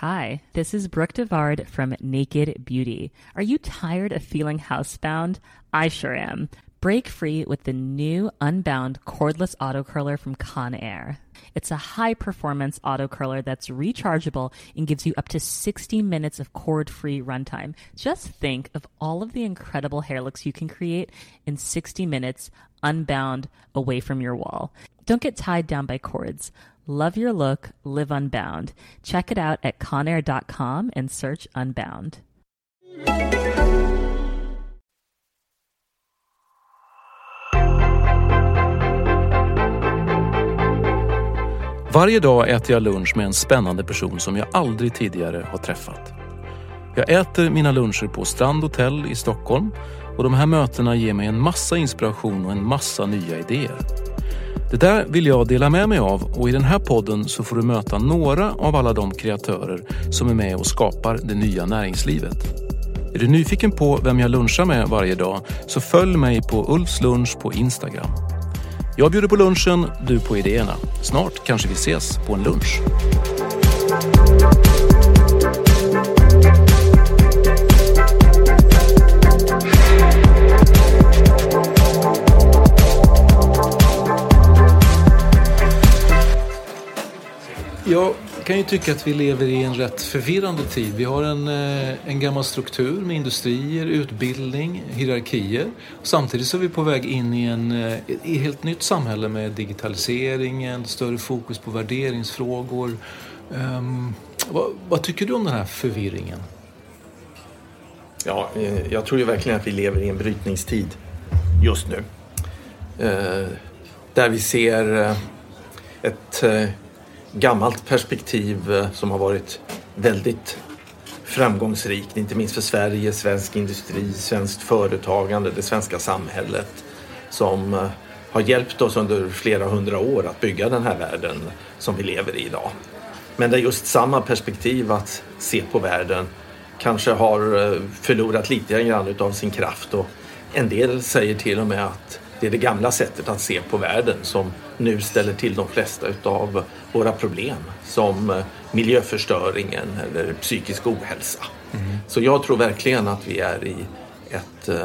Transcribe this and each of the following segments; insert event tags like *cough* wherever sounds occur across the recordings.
Hi, this is Brooke Devard from Naked Beauty. Are you tired of feeling housebound? I sure am. Break free with the new Unbound cordless auto curler from Conair. It's a high performance auto curler that's rechargeable and gives you up to 60 minutes of cord free runtime. Just think of all of the incredible hair looks you can create in 60 minutes unbound away from your wall. Don't get tied down by cords. Love your look, live unbound. Check it out at conair.com and search Unbound. Varje dag äter jag lunch med en spännande person som jag aldrig tidigare har träffat. Jag äter mina luncher på Strand Hotel i Stockholm och de här mötena ger mig en massa inspiration och en massa nya idéer. Det där vill jag dela med mig av och i den här podden så får du möta några av alla de kreatörer som är med och skapar det nya näringslivet. Är du nyfiken på vem jag lunchar med varje dag så följ mig på Ulfs lunch på Instagram. Jag bjuder på lunchen, du på idéerna. Snart kanske vi ses på en lunch. Jag kan ju tycka att vi lever i en rätt förvirrande tid. Vi har en, eh, en gammal struktur med industrier, utbildning, hierarkier. Samtidigt så är vi på väg in i en eh, i ett helt nytt samhälle med digitaliseringen, större fokus på värderingsfrågor. Um, vad, vad tycker du om den här förvirringen? Ja, eh, jag tror ju verkligen att vi lever i en brytningstid just nu. Där vi ser ett gammalt perspektiv eh, som har varit väldigt framgångsrikt, inte minst för Sverige, svensk industri, svenskt företagande, det svenska samhället som eh, har hjälpt oss under flera hundra år att bygga den här världen som vi lever i idag. Men där just samma perspektiv att se på världen kanske har eh, förlorat lite grann av sin kraft och en del säger till och med att det är det gamla sättet att se på världen som nu ställer till de flesta utav våra problem som eh, miljöförstöringen eller psykisk ohälsa. Mm. Så jag tror verkligen att vi är i ett uh,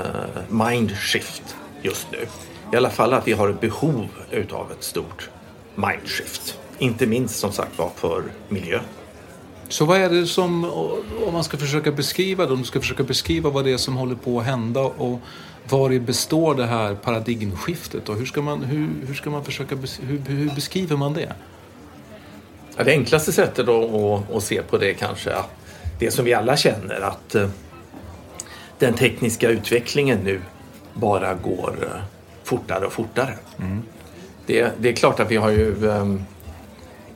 mindshift just nu. I alla fall att vi har ett behov utav ett stort mindshift. Inte minst som sagt var för miljön. Så vad är det som, om man ska försöka beskriva det, om du ska försöka beskriva vad det är som håller på att hända och var består det här paradigmskiftet och hur ska man, hur, hur ska man försöka, hur, hur beskriver man det? Ja, det enklaste sättet då att, att se på det kanske det som vi alla känner att uh, den tekniska utvecklingen nu bara går uh, fortare och fortare. Mm. Det, det, är klart att vi har ju um,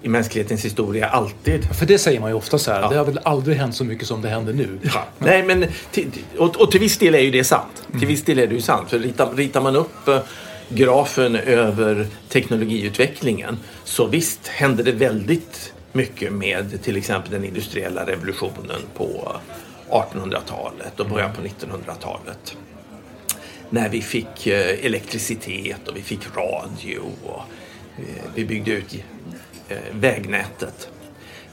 i mänsklighetens historia alltid. För det säger man ju ofta så här, ja. det har väl aldrig hänt så mycket som det händer nu. Ja. Nej, men till, och, och, till viss del är ju det sant. Mm. Till viss del är det ju sant. För ritar, ritar man upp uh, grafen över teknologiutvecklingen så visst hände det väldigt mycket med till exempel den industriella revolutionen på 1800-talet och början på 1900-talet. När vi fick uh, elektricitet och vi fick radio och uh, vi byggde ut Eh, vägnätet.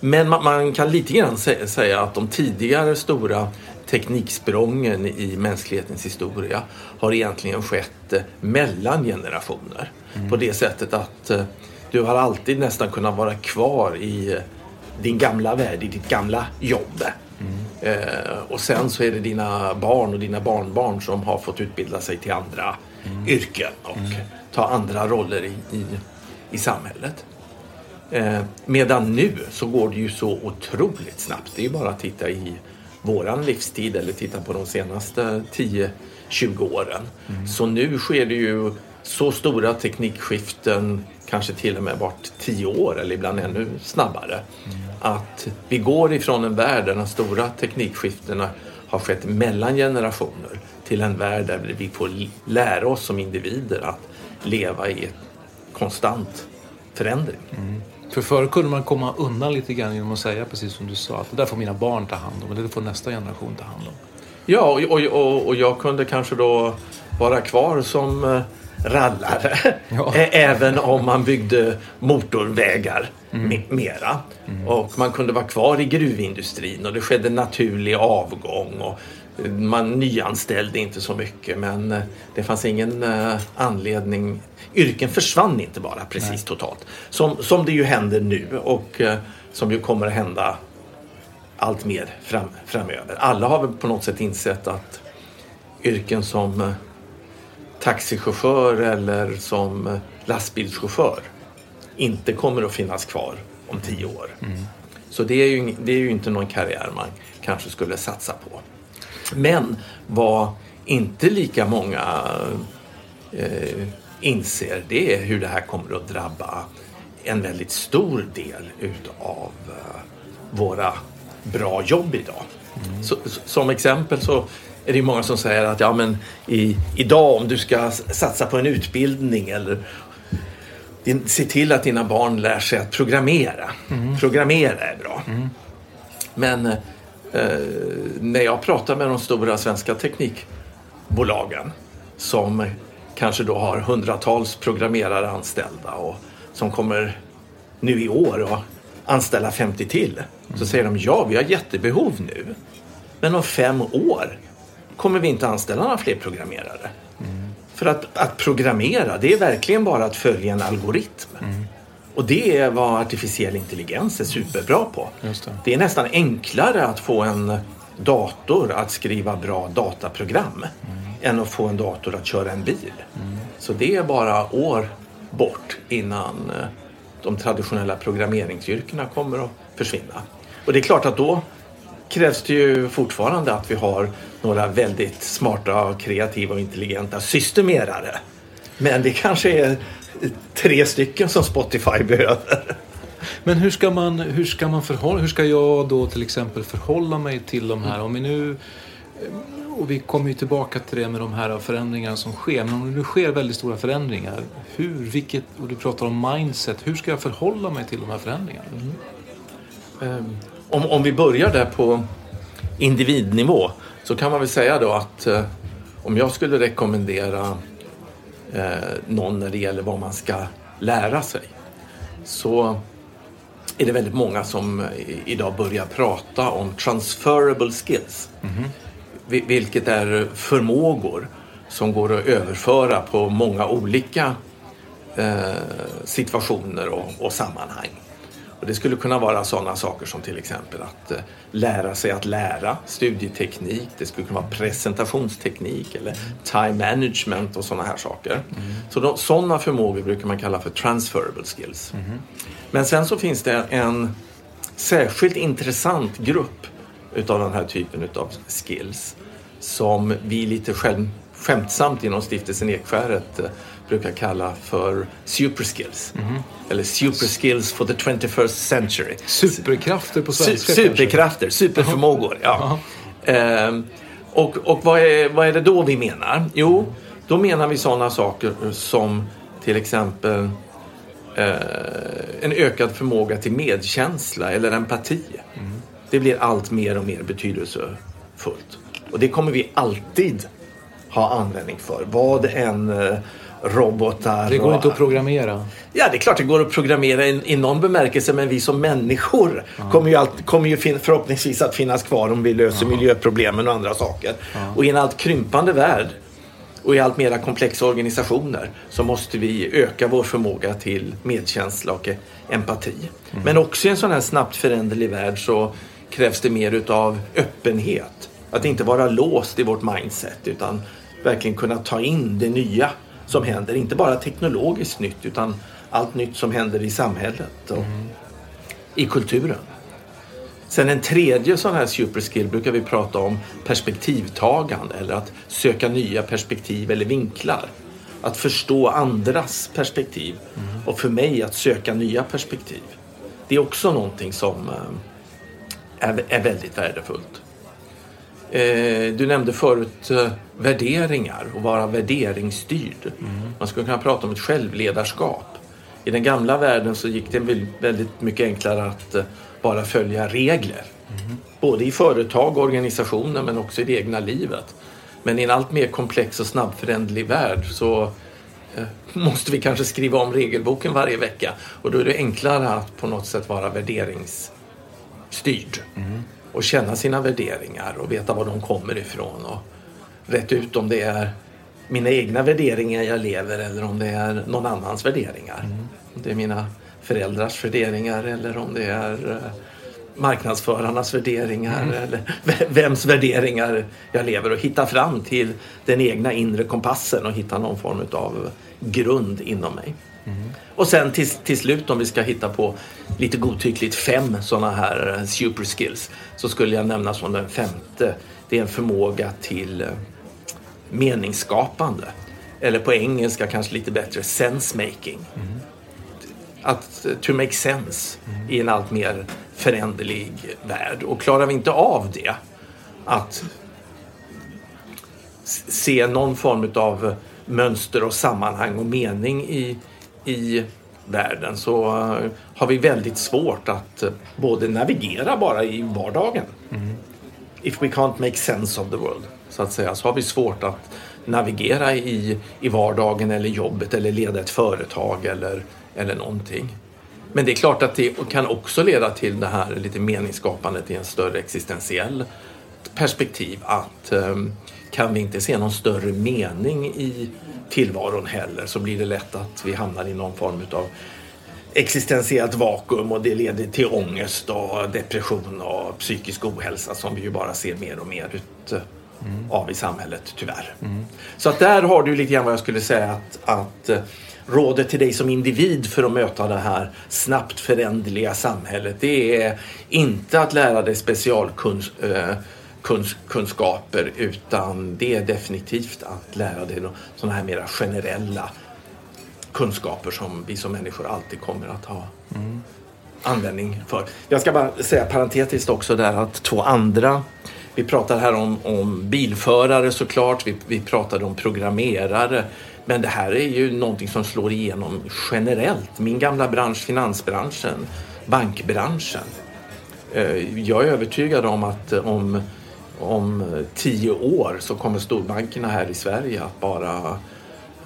Men man, kan lite grann säga att de tidigare stora tekniksprången i mänsklighetens historia har egentligen skett eh, mellan generationer. Mm. På det sättet att eh, du har alltid nästan kunnat vara kvar i din gamla värld, i ditt gamla jobb. Eh, och sen så är det dina barn och dina barnbarn som har fått utbilda sig till andra yrken och ta andra roller i, i, i samhället. Eh, medan nu så går det ju så otroligt snabbt. Det är ju bara att titta i våran livstid eller titta på de senaste 10-20 åren. Så nu sker det ju så stora teknikskiften, kanske till och med vart 10 år eller ibland ännu snabbare. Att vi går ifrån en värld där de stora teknikskiftena har skett mellan generationer till en värld där vi får lära oss som individer att leva i ett konstant förändring. För förr kunde man komma undan lite grann genom att säga precis som du sa att det där får mina barn ta hand om eller det får nästa generation ta hand om. Ja, och, och, och, jag kunde kanske då vara kvar som eh, rallare. Ja. *laughs* Även om man byggde motorvägar me- mera. Och man kunde vara kvar i gruvindustrin och det skedde naturlig avgång. Och man nyanställde inte så mycket men eh, det fanns ingen eh, anledning. Yrken försvann inte bara precis totalt. Som, som det ju händer nu och eh, som ju kommer att hända allt mer fram, framöver. Alla har väl på något sätt insett att yrken som taxichaufför eller som lastbilschaufför inte kommer att finnas kvar om tio år. Så det är, ju, det är ju inte någon karriär man kanske skulle satsa på. Men vad inte lika många eh, inser det är hur det här kommer att drabba en väldigt stor del utav eh, våra bra jobb idag. Så, så- som exempel så är det många som säger att ja, men i, idag om du ska satsa på en utbildning eller din, se till att dina barn lär sig att programmera. Programmera är bra. Men eh, när jag pratar med de stora svenska teknikbolagen som kanske då har hundratals programmerare anställda och som kommer nu i år att anställa 50 till. Så säger de ja, vi har jättebehov nu. Men om fem år kommer vi inte anställa några fler programmerare. För att, att programmera, det är verkligen bara att följa en algoritm. Och det är vad artificiell intelligens är superbra på. Det. det är nästan enklare att få en dator att skriva bra dataprogram än att få en dator att köra en bil. Så det är bara år bort innan eh, de traditionella programmeringsyrkena kommer att försvinna. Och det är klart att då krävs det ju fortfarande att vi har några väldigt smarta, kreativa och intelligenta systemerare. Men det kanske är tre stycken som Spotify behöver. Men hur ska man, hur ska man förhålla, hur ska jag då till exempel förhålla mig till de här, om vi nu och vi kommer ju tillbaka till det med de här förändringarna som sker. Men om det nu sker väldigt stora förändringar, hur, vilket, och du pratar om mindset, hur ska jag förhålla mig till de här förändringarna? Ehm, Om, om vi börjar där på individnivå så kan man väl säga då att eh, om jag skulle rekommendera någon när det gäller vad man ska lära sig så är det väldigt många som idag börjar prata om transferable skills. Vi- Vilket är förmågor som går att överföra på många olika eh, situationer och, och sammanhang. Och det skulle kunna vara sådana saker som till exempel att eh, lära sig att lära, studieteknik, det skulle kunna vara presentationsteknik eller time management och sådana här saker. Så de, sådana förmågor brukar man kalla för transferable skills. Men sen så finns det en särskilt intressant grupp utav den här typen utav skills som vi lite skäm, skämtsamt inom stiftelsen Ekskäret eh, brukar kalla för superskills. Eller superskills for the 21st century. Superkrafter på Su- svenska kanske? superkrafter, superförmågor. Ja. Ehm, och och vad, är, vad är det då vi menar? Jo, då menar vi sådana saker som till exempel eh, en ökad förmåga till medkänsla eller empati. Det blir allt mer och mer betydelsefullt. Och det kommer vi alltid ha användning för. Vad än eh, robotar Det går och- inte att programmera. Ja, det är klart det går att programmera i, i någon bemärkelse men vi som människor kommer ju, allt, kommer ju fin, förhoppningsvis att finnas kvar om vi löser miljöproblemen och andra saker. Och i en allt krympande värld Och i allt mera komplexa organisationer så måste vi öka vår förmåga till medkänsla och empati. Mm. Men också i en sån här snabbt föränderlig värld så krävs det mer utav öppenhet. Att inte vara låst i vårt mindset utan verkligen kunna ta in det nya som händer. Inte bara teknologiskt nytt utan allt nytt som händer i samhället och mm. i kulturen. Sen en tredje sån här superskill brukar vi prata om perspektivtagande eller att söka nya perspektiv eller vinklar. Att förstå andras perspektiv mm. och för mig att söka nya perspektiv. Det är också någonting som eh, är, är väldigt värdefullt. Eh, du nämnde förut eh, värderingar och vara värderingsstyrd. Mm. Man skulle kunna prata om ett självledarskap. I den gamla världen så gick det väldigt mycket enklare att bara följa regler. Mm. Både i företag och organisationer men också i det egna livet. Men i en allt mer komplex och snabbföränderlig värld så eh, måste vi kanske skriva om regelboken varje vecka och då är det enklare att på något sätt vara värderingsstyrd mm. Och känna sina värderingar och veta var de kommer ifrån och rätt ut om det är mina egna värderingar jag lever eller om det är någon annans värderingar. Mm. Det är mina föräldrars värderingar eller om det är eh, marknadsförarnas värderingar mm. eller vems värderingar jag lever och hitta fram till den egna inre kompassen och hitta någon form av grund inom mig. Mm. Och sen till, till slut om vi ska hitta på lite godtyckligt fem sådana här eh, super skills så skulle jag nämna som den femte. Det är en förmåga till eh, meningsskapande. Eller på engelska kanske lite bättre sense making. Mm att to make sense mm. i en allt mer föränderlig värld. Och klarar vi inte av det, att se någon form av mönster och sammanhang och mening i, i världen så har vi väldigt svårt att både navigera bara i vardagen. Mm. If we can't make sense of the world, så att säga, så har vi svårt att navigera i, i vardagen eller jobbet eller leda ett företag eller eller någonting. Men det är klart att det kan också leda till det här lite meningsskapandet i en större existentiell perspektiv. Att um, kan vi inte se någon större mening i tillvaron heller så blir det lätt att vi hamnar i någon form av existentiellt vakuum och det leder till ångest och depression och psykisk ohälsa som vi ju bara ser mer och mer ut mm. av i samhället tyvärr. Mm. Så att där har du lite grann vad jag skulle säga att, att rådet till dig som individ för att möta det här snabbt föränderliga samhället det är inte att lära dig specialkunskaper eh, utan det är definitivt att lära dig sådana här mera generella kunskaper som vi som människor alltid kommer att ha mm. användning för. Jag ska bara säga parentetiskt också där att två andra vi pratar här om, om bilförare såklart, vi, vi pratade om programmerare men det här är ju någonting som slår igenom generellt. Min gamla bransch, finansbranschen, bankbranschen. Eh, jag är övertygad om att om, om tio år så kommer storbankerna här i Sverige att bara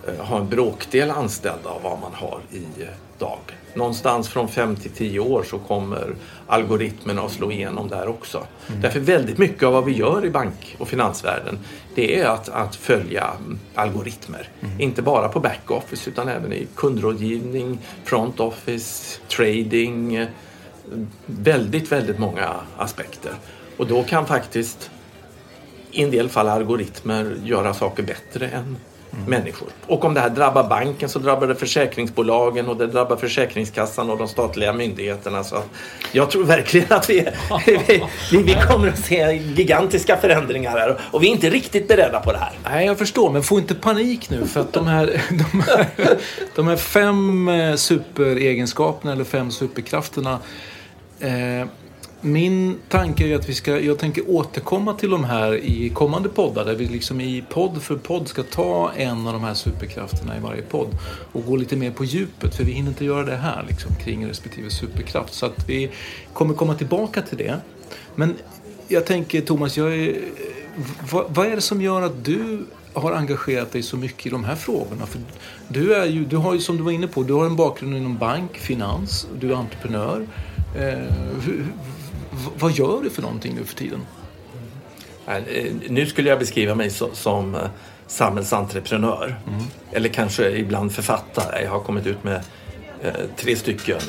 eh, ha en bråkdel anställda av vad man har idag någonstans från 5 till 10 år så kommer algoritmerna att slå igenom där också. Mm. Därför väldigt mycket av vad vi gör i bank och finansvärlden det är att, att följa algoritmer. Mm. Inte bara på backoffice utan även i kundrådgivning, front office, trading. Väldigt, väldigt många aspekter. Och då kan faktiskt i en del fall algoritmer göra saker bättre än mm. människor. Och om det här drabbar banken så drabbar det försäkringsbolagen och det drabbar Försäkringskassan och de statliga myndigheterna. Så jag tror verkligen att vi, *laughs* vi, vi kommer att se gigantiska förändringar här och vi är inte riktigt beredda på det här. Nej, jag förstår, men få inte panik nu för att de här, *laughs* de här, de här fem eh, superegenskaperna eller fem superkrafterna eh, min tanke är att vi ska, jag tänker återkomma till de här i kommande poddar där vi liksom i podd för podd ska ta en av de här superkrafterna i varje podd och gå lite mer på djupet för vi hinner inte göra det här liksom, kring respektive superkraft. Så att vi kommer komma tillbaka till det. Men jag tänker Thomas, jag är, vad, vad är det som gör att du har engagerat dig så mycket i de här frågorna? För du, är ju, du har ju som du var inne på, du har en bakgrund inom bank, finans, du är entreprenör. Eh, vad gör du för någonting nu för tiden? Eh, nu skulle jag beskriva mig som eh, samhällsentreprenör. Mm. Eller kanske ibland författare. Jag har kommit ut med eh, tre stycken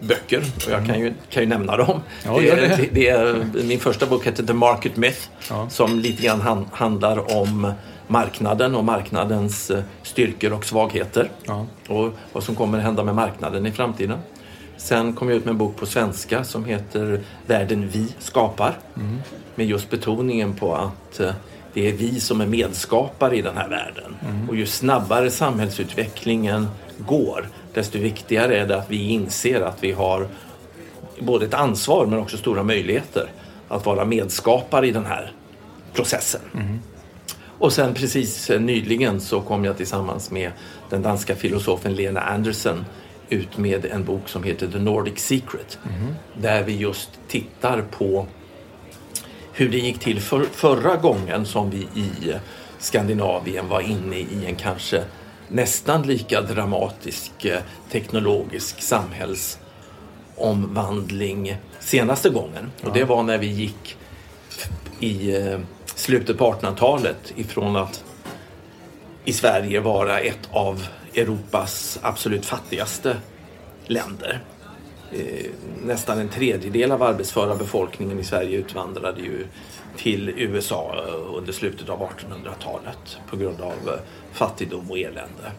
böcker och jag kan ju, kan ju nämna dem. Ja, det, det. Det, är, min första bok heter The Market Myth ja. som lite grann han, handlar om marknaden och marknadens styrkor och svagheter. Ja. Och vad som kommer hända med marknaden i framtiden. Sen kom jag ut med en bok på svenska som heter Världen vi skapar. Mm. Med just betoningen på att eh, det är vi som är medskapare i den här världen. Mm. Och ju snabbare samhällsutvecklingen går desto viktigare är det att vi inser att vi har både ett ansvar men också stora möjligheter att vara medskapare i den här processen. Mm. Och sen precis nyligen så kom jag tillsammans med den danska filosofen Lena Andersen ut med en bok som heter The Nordic Secret. Mm. Där vi just tittar på hur det gick till för, förra gången som vi i Skandinavien var inne i en kanske nästan lika dramatisk eh, teknologisk samhällsomvandling senaste gången. Ja. Och det var när vi gick i eh, slutet på 1800-talet ifrån att i Sverige vara ett av Europas absolut fattigaste länder. Eh, nästan en tredjedel av arbetsföra befolkningen i Sverige utvandrade ju till USA under slutet av 1800-talet på grund av eh, fattigdom och elände.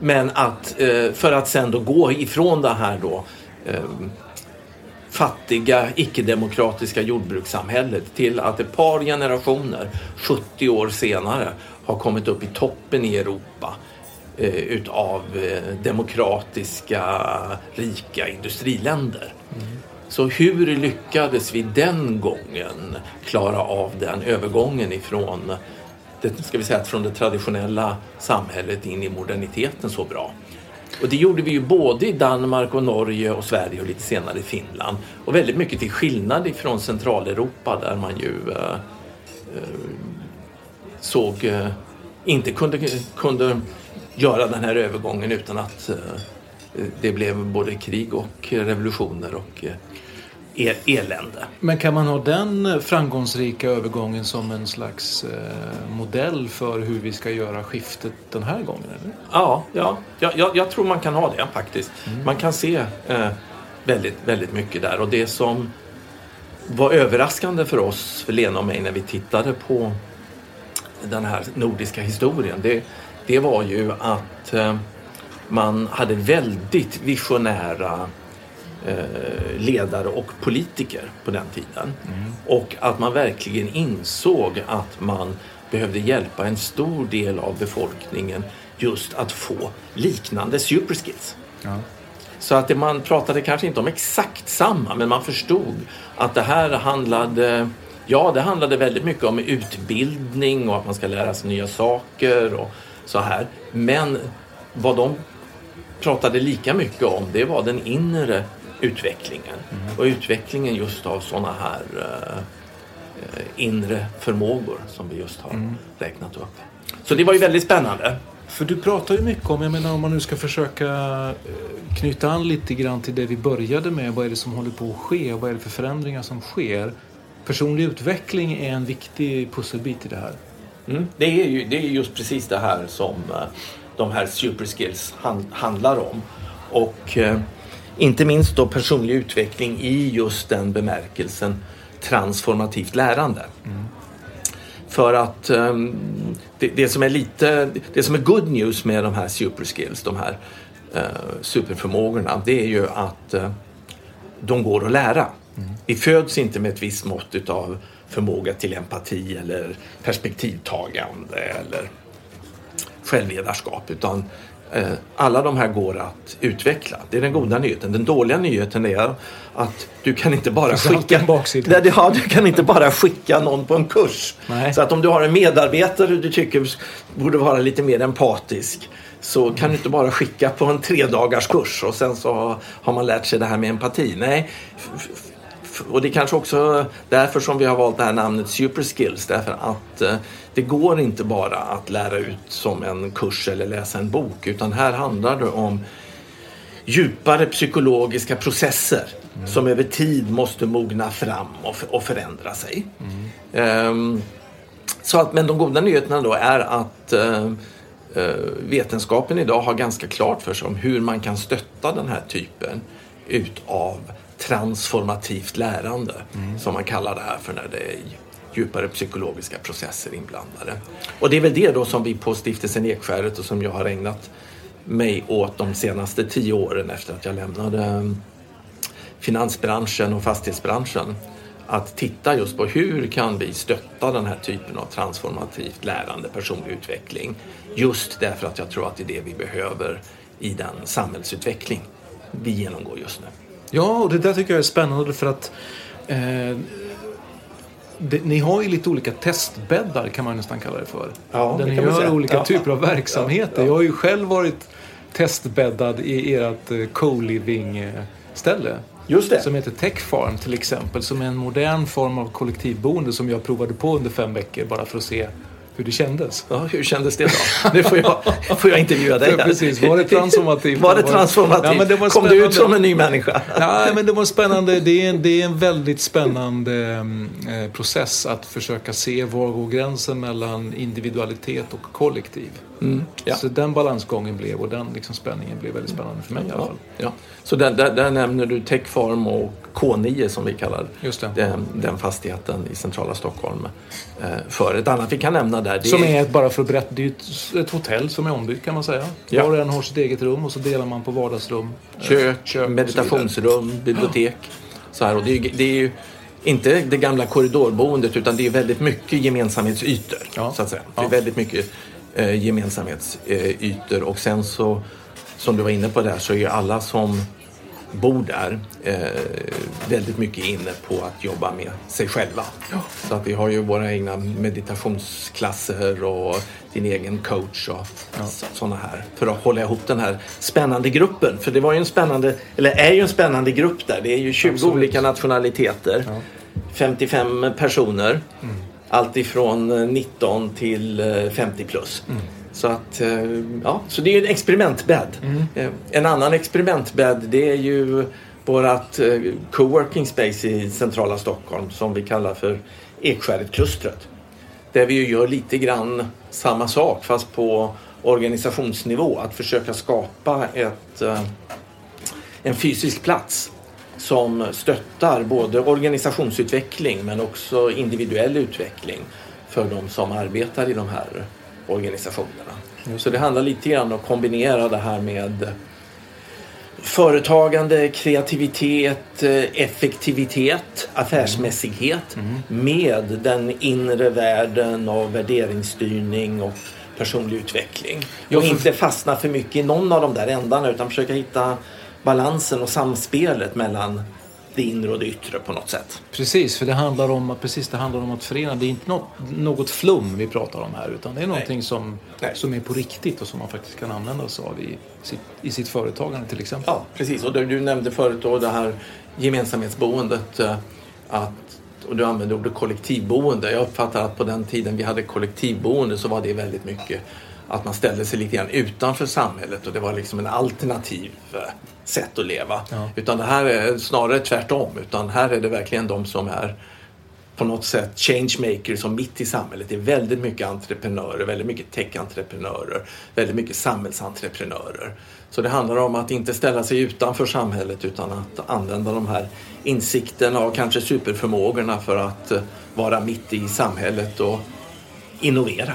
Men att eh, för att sen då gå ifrån det här då fattiga icke-demokratiska jordbrukssamhället till att ett par generationer, 70 år senare, har kommit upp i toppen i Europa eh, utav eh, demokratiska, rika industriländer. Mm. Så hur lyckades vi den gången klara av den övergången ifrån det, ska vi säga, från det traditionella samhället in i moderniteten så bra? Och det gjorde vi ju både i Danmark och Norge och Sverige och lite senare i Finland. Och väldigt mycket till skillnad ifrån Centraleuropa där man ju eh, eh, såg, eh, inte kunde, kunde göra den här övergången utan att eh, det blev både krig och revolutioner och eh, eh, elände. Men kan man ha den framgångsrika övergången som en slags eh, modell för hur vi ska göra skiftet den här gången? Eller? Ja, ja jag, jag, tror man kan ha det faktiskt. Mm. Man kan se eh, väldigt, väldigt mycket där och det som var överraskande för oss, för Lena och mig, när vi tittade på den här nordiska historien, det, det var ju att eh, man hade väldigt visionära Eh, ledare och politiker på den tiden. Mm. Och att man verkligen insåg att man behövde hjälpa en stor del av befolkningen just att få liknande superskills. Ja. Så att det, man pratade kanske inte om exakt samma, men man förstod att det här handlade Ja, det handlade väldigt mycket om utbildning och att man ska lära sig nya saker och så här. Men vad de pratade lika mycket om, det var den inre utvecklingen. Mm. Och utvecklingen just av sådana här uh, inre förmågor som vi just har mm. räknat upp. Så det var ju väldigt spännande. För du pratar ju mycket om, jag menar om man nu ska försöka eh, knyta an lite grann till det vi började med. Vad är det som håller på att ske vad är det för förändringar som sker? Personlig utveckling är en viktig pusselbit i det här. Mm. Det, är ju, det är just precis det här som de här superskills hand, handlar om. Och inte minst då personlig utveckling i just den bemärkelsen transformativt lärande. Mm. För att um, det, det, som är lite, det som är good news med de här superskills, de här uh, superförmågorna, det är ju att uh, de går att lära. Mm. Vi föds inte med ett visst mått av förmåga till empati eller perspektivtagande eller självledarskap utan alla de här går att utveckla. Det är den goda nyheten. Den dåliga nyheten är att du kan inte bara skicka, ja, du kan inte bara skicka någon på en kurs. Nej. Så att om du har en medarbetare du tycker borde vara lite mer empatisk så kan du inte bara skicka på en tredagars kurs och sen så har man lärt sig det här med empati. Nej, och det är kanske också därför som vi har valt det här namnet Superskills. Därför att eh, det går inte bara att lära ut som en kurs eller läsa en bok utan här handlar det om djupare psykologiska processer som över tid måste mogna fram och, och förändra sig. Ehm, så att, men de goda nyheterna då är att eh, vetenskapen idag har ganska klart för sig om hur man kan stötta den här typen utav transformativt lärande som man kallar det här för när det är djupare psykologiska processer inblandade. Och det är väl det då som vi på Stiftelsen Ekskäret och som jag har ägnat mig åt de senaste tio åren efter att jag lämnade mm, finansbranschen och fastighetsbranschen att titta just på hur kan vi stötta den här typen av transformativt lärande, personlig utveckling. Just därför att jag tror att det är det vi behöver i den samhällsutveckling vi genomgår just nu. Ja, och det där tycker jag är spännande för att eh, det, ni har ju lite olika testbäddar kan man nästan kalla det för. Ja, där det ni gör säga. olika Ja. typer av verksamheter. Ja, ja. Jag har ju själv varit testbäddad i ert eh, co-living-ställe. Just det. Som heter Techfarm till exempel. Som är en modern form av kollektivboende som jag provade på under fem veckor bara för att se hur det kändes. Ja, hur kändes det då? Nu får jag, får jag intervjua dig. Här. precis. Var det transformativt? Var det transformativt? Ja, men det var Kom du ut som en ny människa? Nej, men det var spännande. Det är, en, det är en väldigt spännande eh, process att försöka se var går gränsen mellan individualitet och kollektiv. Ja. Så den balansgången blev och den liksom spänningen blev väldigt spännande för mig i alla Ja, fall. ja. Så där, där, där nämner du Techfarm och K9 som vi kallar Just det. Den, den fastigheten i centrala Stockholm. Eh, för ett annat vi kan nämna där. Det Som är, ett- bara för att berätta, det är ett, ett hotell som är ombyggt kan man säga. Ja. Var och en har sitt eget rum och så delar man på vardagsrum. eh, kök, så vidare. meditationsrum, bibliotek. Så här, och det, är, det är ju inte det gamla korridorboendet utan det är väldigt mycket gemensamhetsytor. Ja. Så att säga. Ja. Det är väldigt mycket eh, gemensamhetsytor och sen så som du var inne på där så är ju alla som bor där eh, väldigt mycket inne på att jobba med sig själva. Så att vi har ju våra egna meditationsklasser och din egen coach och sådana här. För att hålla ihop den här spännande gruppen. För det var ju en spännande, eller är ju en spännande grupp där. Det är ju 20 Absolut. olika nationaliteter. 55 personer. Allt ifrån eh, 19 till eh, 50 plus. Så att, eh, ja, så det är en experimentbädd. Eh, En annan experimentbädd det är ju vårt eh, coworking space i centrala Stockholm som vi kallar för Ekskäret-klustret. Där vi gör lite grann samma sak fast på organisationsnivå. Att försöka skapa ett, eh, en fysisk plats som stöttar både organisationsutveckling men också individuell utveckling för de som arbetar i de här organisationerna. Så det handlar lite grann om att kombinera det här med företagande, kreativitet, effektivitet, affärsmässighet med den inre världen av värderingsstyrning och personlig utveckling. Och inte fastna för mycket i någon av de där ändarna utan försöka hitta balansen och samspelet mellan det inre och det yttre på något sätt. Precis, för det handlar om att, precis, det handlar om att förena. Det är inte något, något flum vi pratar om här utan det är någonting som, Nej. som är på riktigt och som man faktiskt kan använda sig av i sitt, i sitt företagande till exempel. Ja, precis. Och du, du nämnde förut då det här gemensamhetsboendet. eh, Att, och du använde ordet kollektivboende. Jag uppfattar att på den tiden vi hade kollektivboende så var det väldigt mycket att man ställde sig lite grann utanför samhället och det var liksom en alternativ eh, sätt att leva. Ja. Utan det här är snarare tvärtom. Utan här är det verkligen de som är på något sätt changemakers som mitt i samhället. Det är väldigt mycket entreprenörer, väldigt mycket tech-entreprenörer, väldigt mycket samhällsentreprenörer. Så det handlar om att inte ställa sig utanför samhället utan att använda de här insikterna och kanske superförmågorna för att eh, vara mitt i samhället och innovera,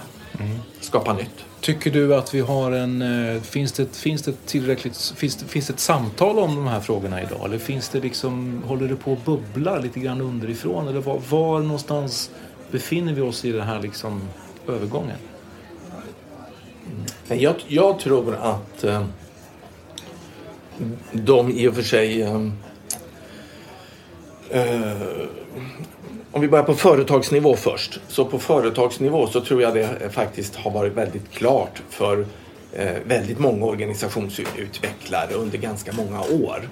skapa nytt. Tycker du att vi har en... Eh, finns det, finns det tillräckligt... Finns det, finns det ett samtal om de här frågorna idag? Eller finns det liksom... Håller det på att bubbla lite grann underifrån? Eller var, var någonstans befinner vi oss i den här liksom övergången? Mm. jag, jag tror att eh, de i och för sig... Eh, eh, om vi börjar på företagsnivå först. Så på företagsnivå så tror jag det faktiskt har varit väldigt klart för eh, väldigt många organisationsutvecklare under ganska många år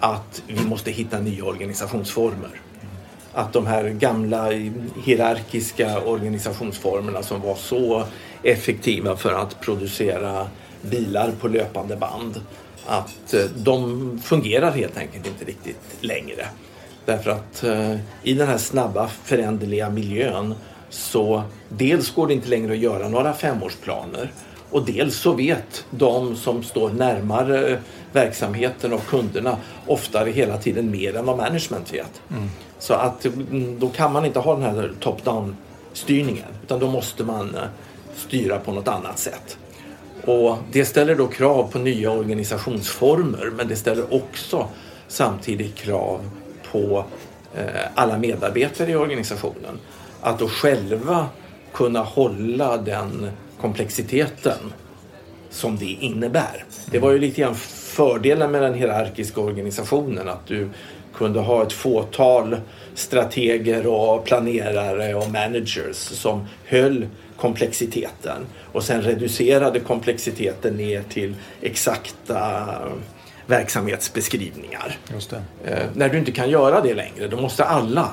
att vi måste hitta nya organisationsformer att de här gamla hierarkiska organisationsformerna som var så effektiva för att producera bilar på löpande band att eh, de fungerar helt enkelt inte riktigt längre. Därför att eh, i den här snabba föränderliga miljön så dels går det inte längre att göra några femårsplaner och dels så vet de som står närmare verksamheten och kunderna oftare hela tiden mer än vad management vet. Mm. Så att mm, då kan man inte ha den här top-down styrningen utan då måste man eh, styra på något annat sätt. Och det ställer då krav på nya organisationsformer men det ställer också samtidigt krav på eh, alla medarbetare i organisationen. Att då själva kunna hålla den komplexiteten som det innebär. Det var ju lite grann fördelen med den hierarkiska organisationen att du kunde ha ett fåtal strateger och planerare och managers som höll komplexiteten och sen reducerade komplexiteten ner till exakta verksamhetsbeskrivningar. Eh, när du inte kan göra det längre då måste alla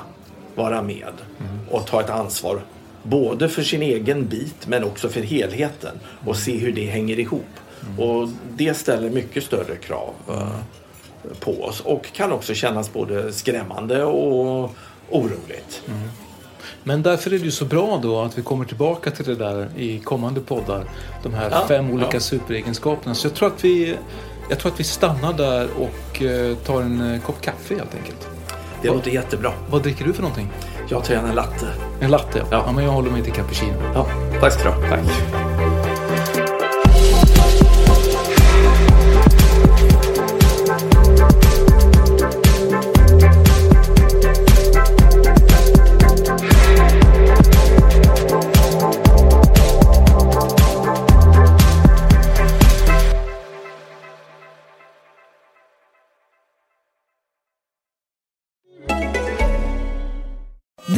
vara med mm. och ta ett ansvar både för sin egen bit men också för helheten och se hur det hänger ihop. Mm. Och det ställer mycket större krav uh, på oss och kan också kännas både skrämmande och oroligt. Mm. Men därför är det ju så bra då att vi kommer tillbaka till det där i kommande poddar. De här ja, fem olika ja. superegenskaperna. Så jag tror att vi, jag tror att vi stannar där och uh, tar en uh, kopp kaffe helt enkelt. Det låter jättebra. Vad dricker du för någonting? Jag tar gärna en latte. En latte? Ja. ja men jag håller mig till cappuccino. Ja, tack ska du ha. Tack.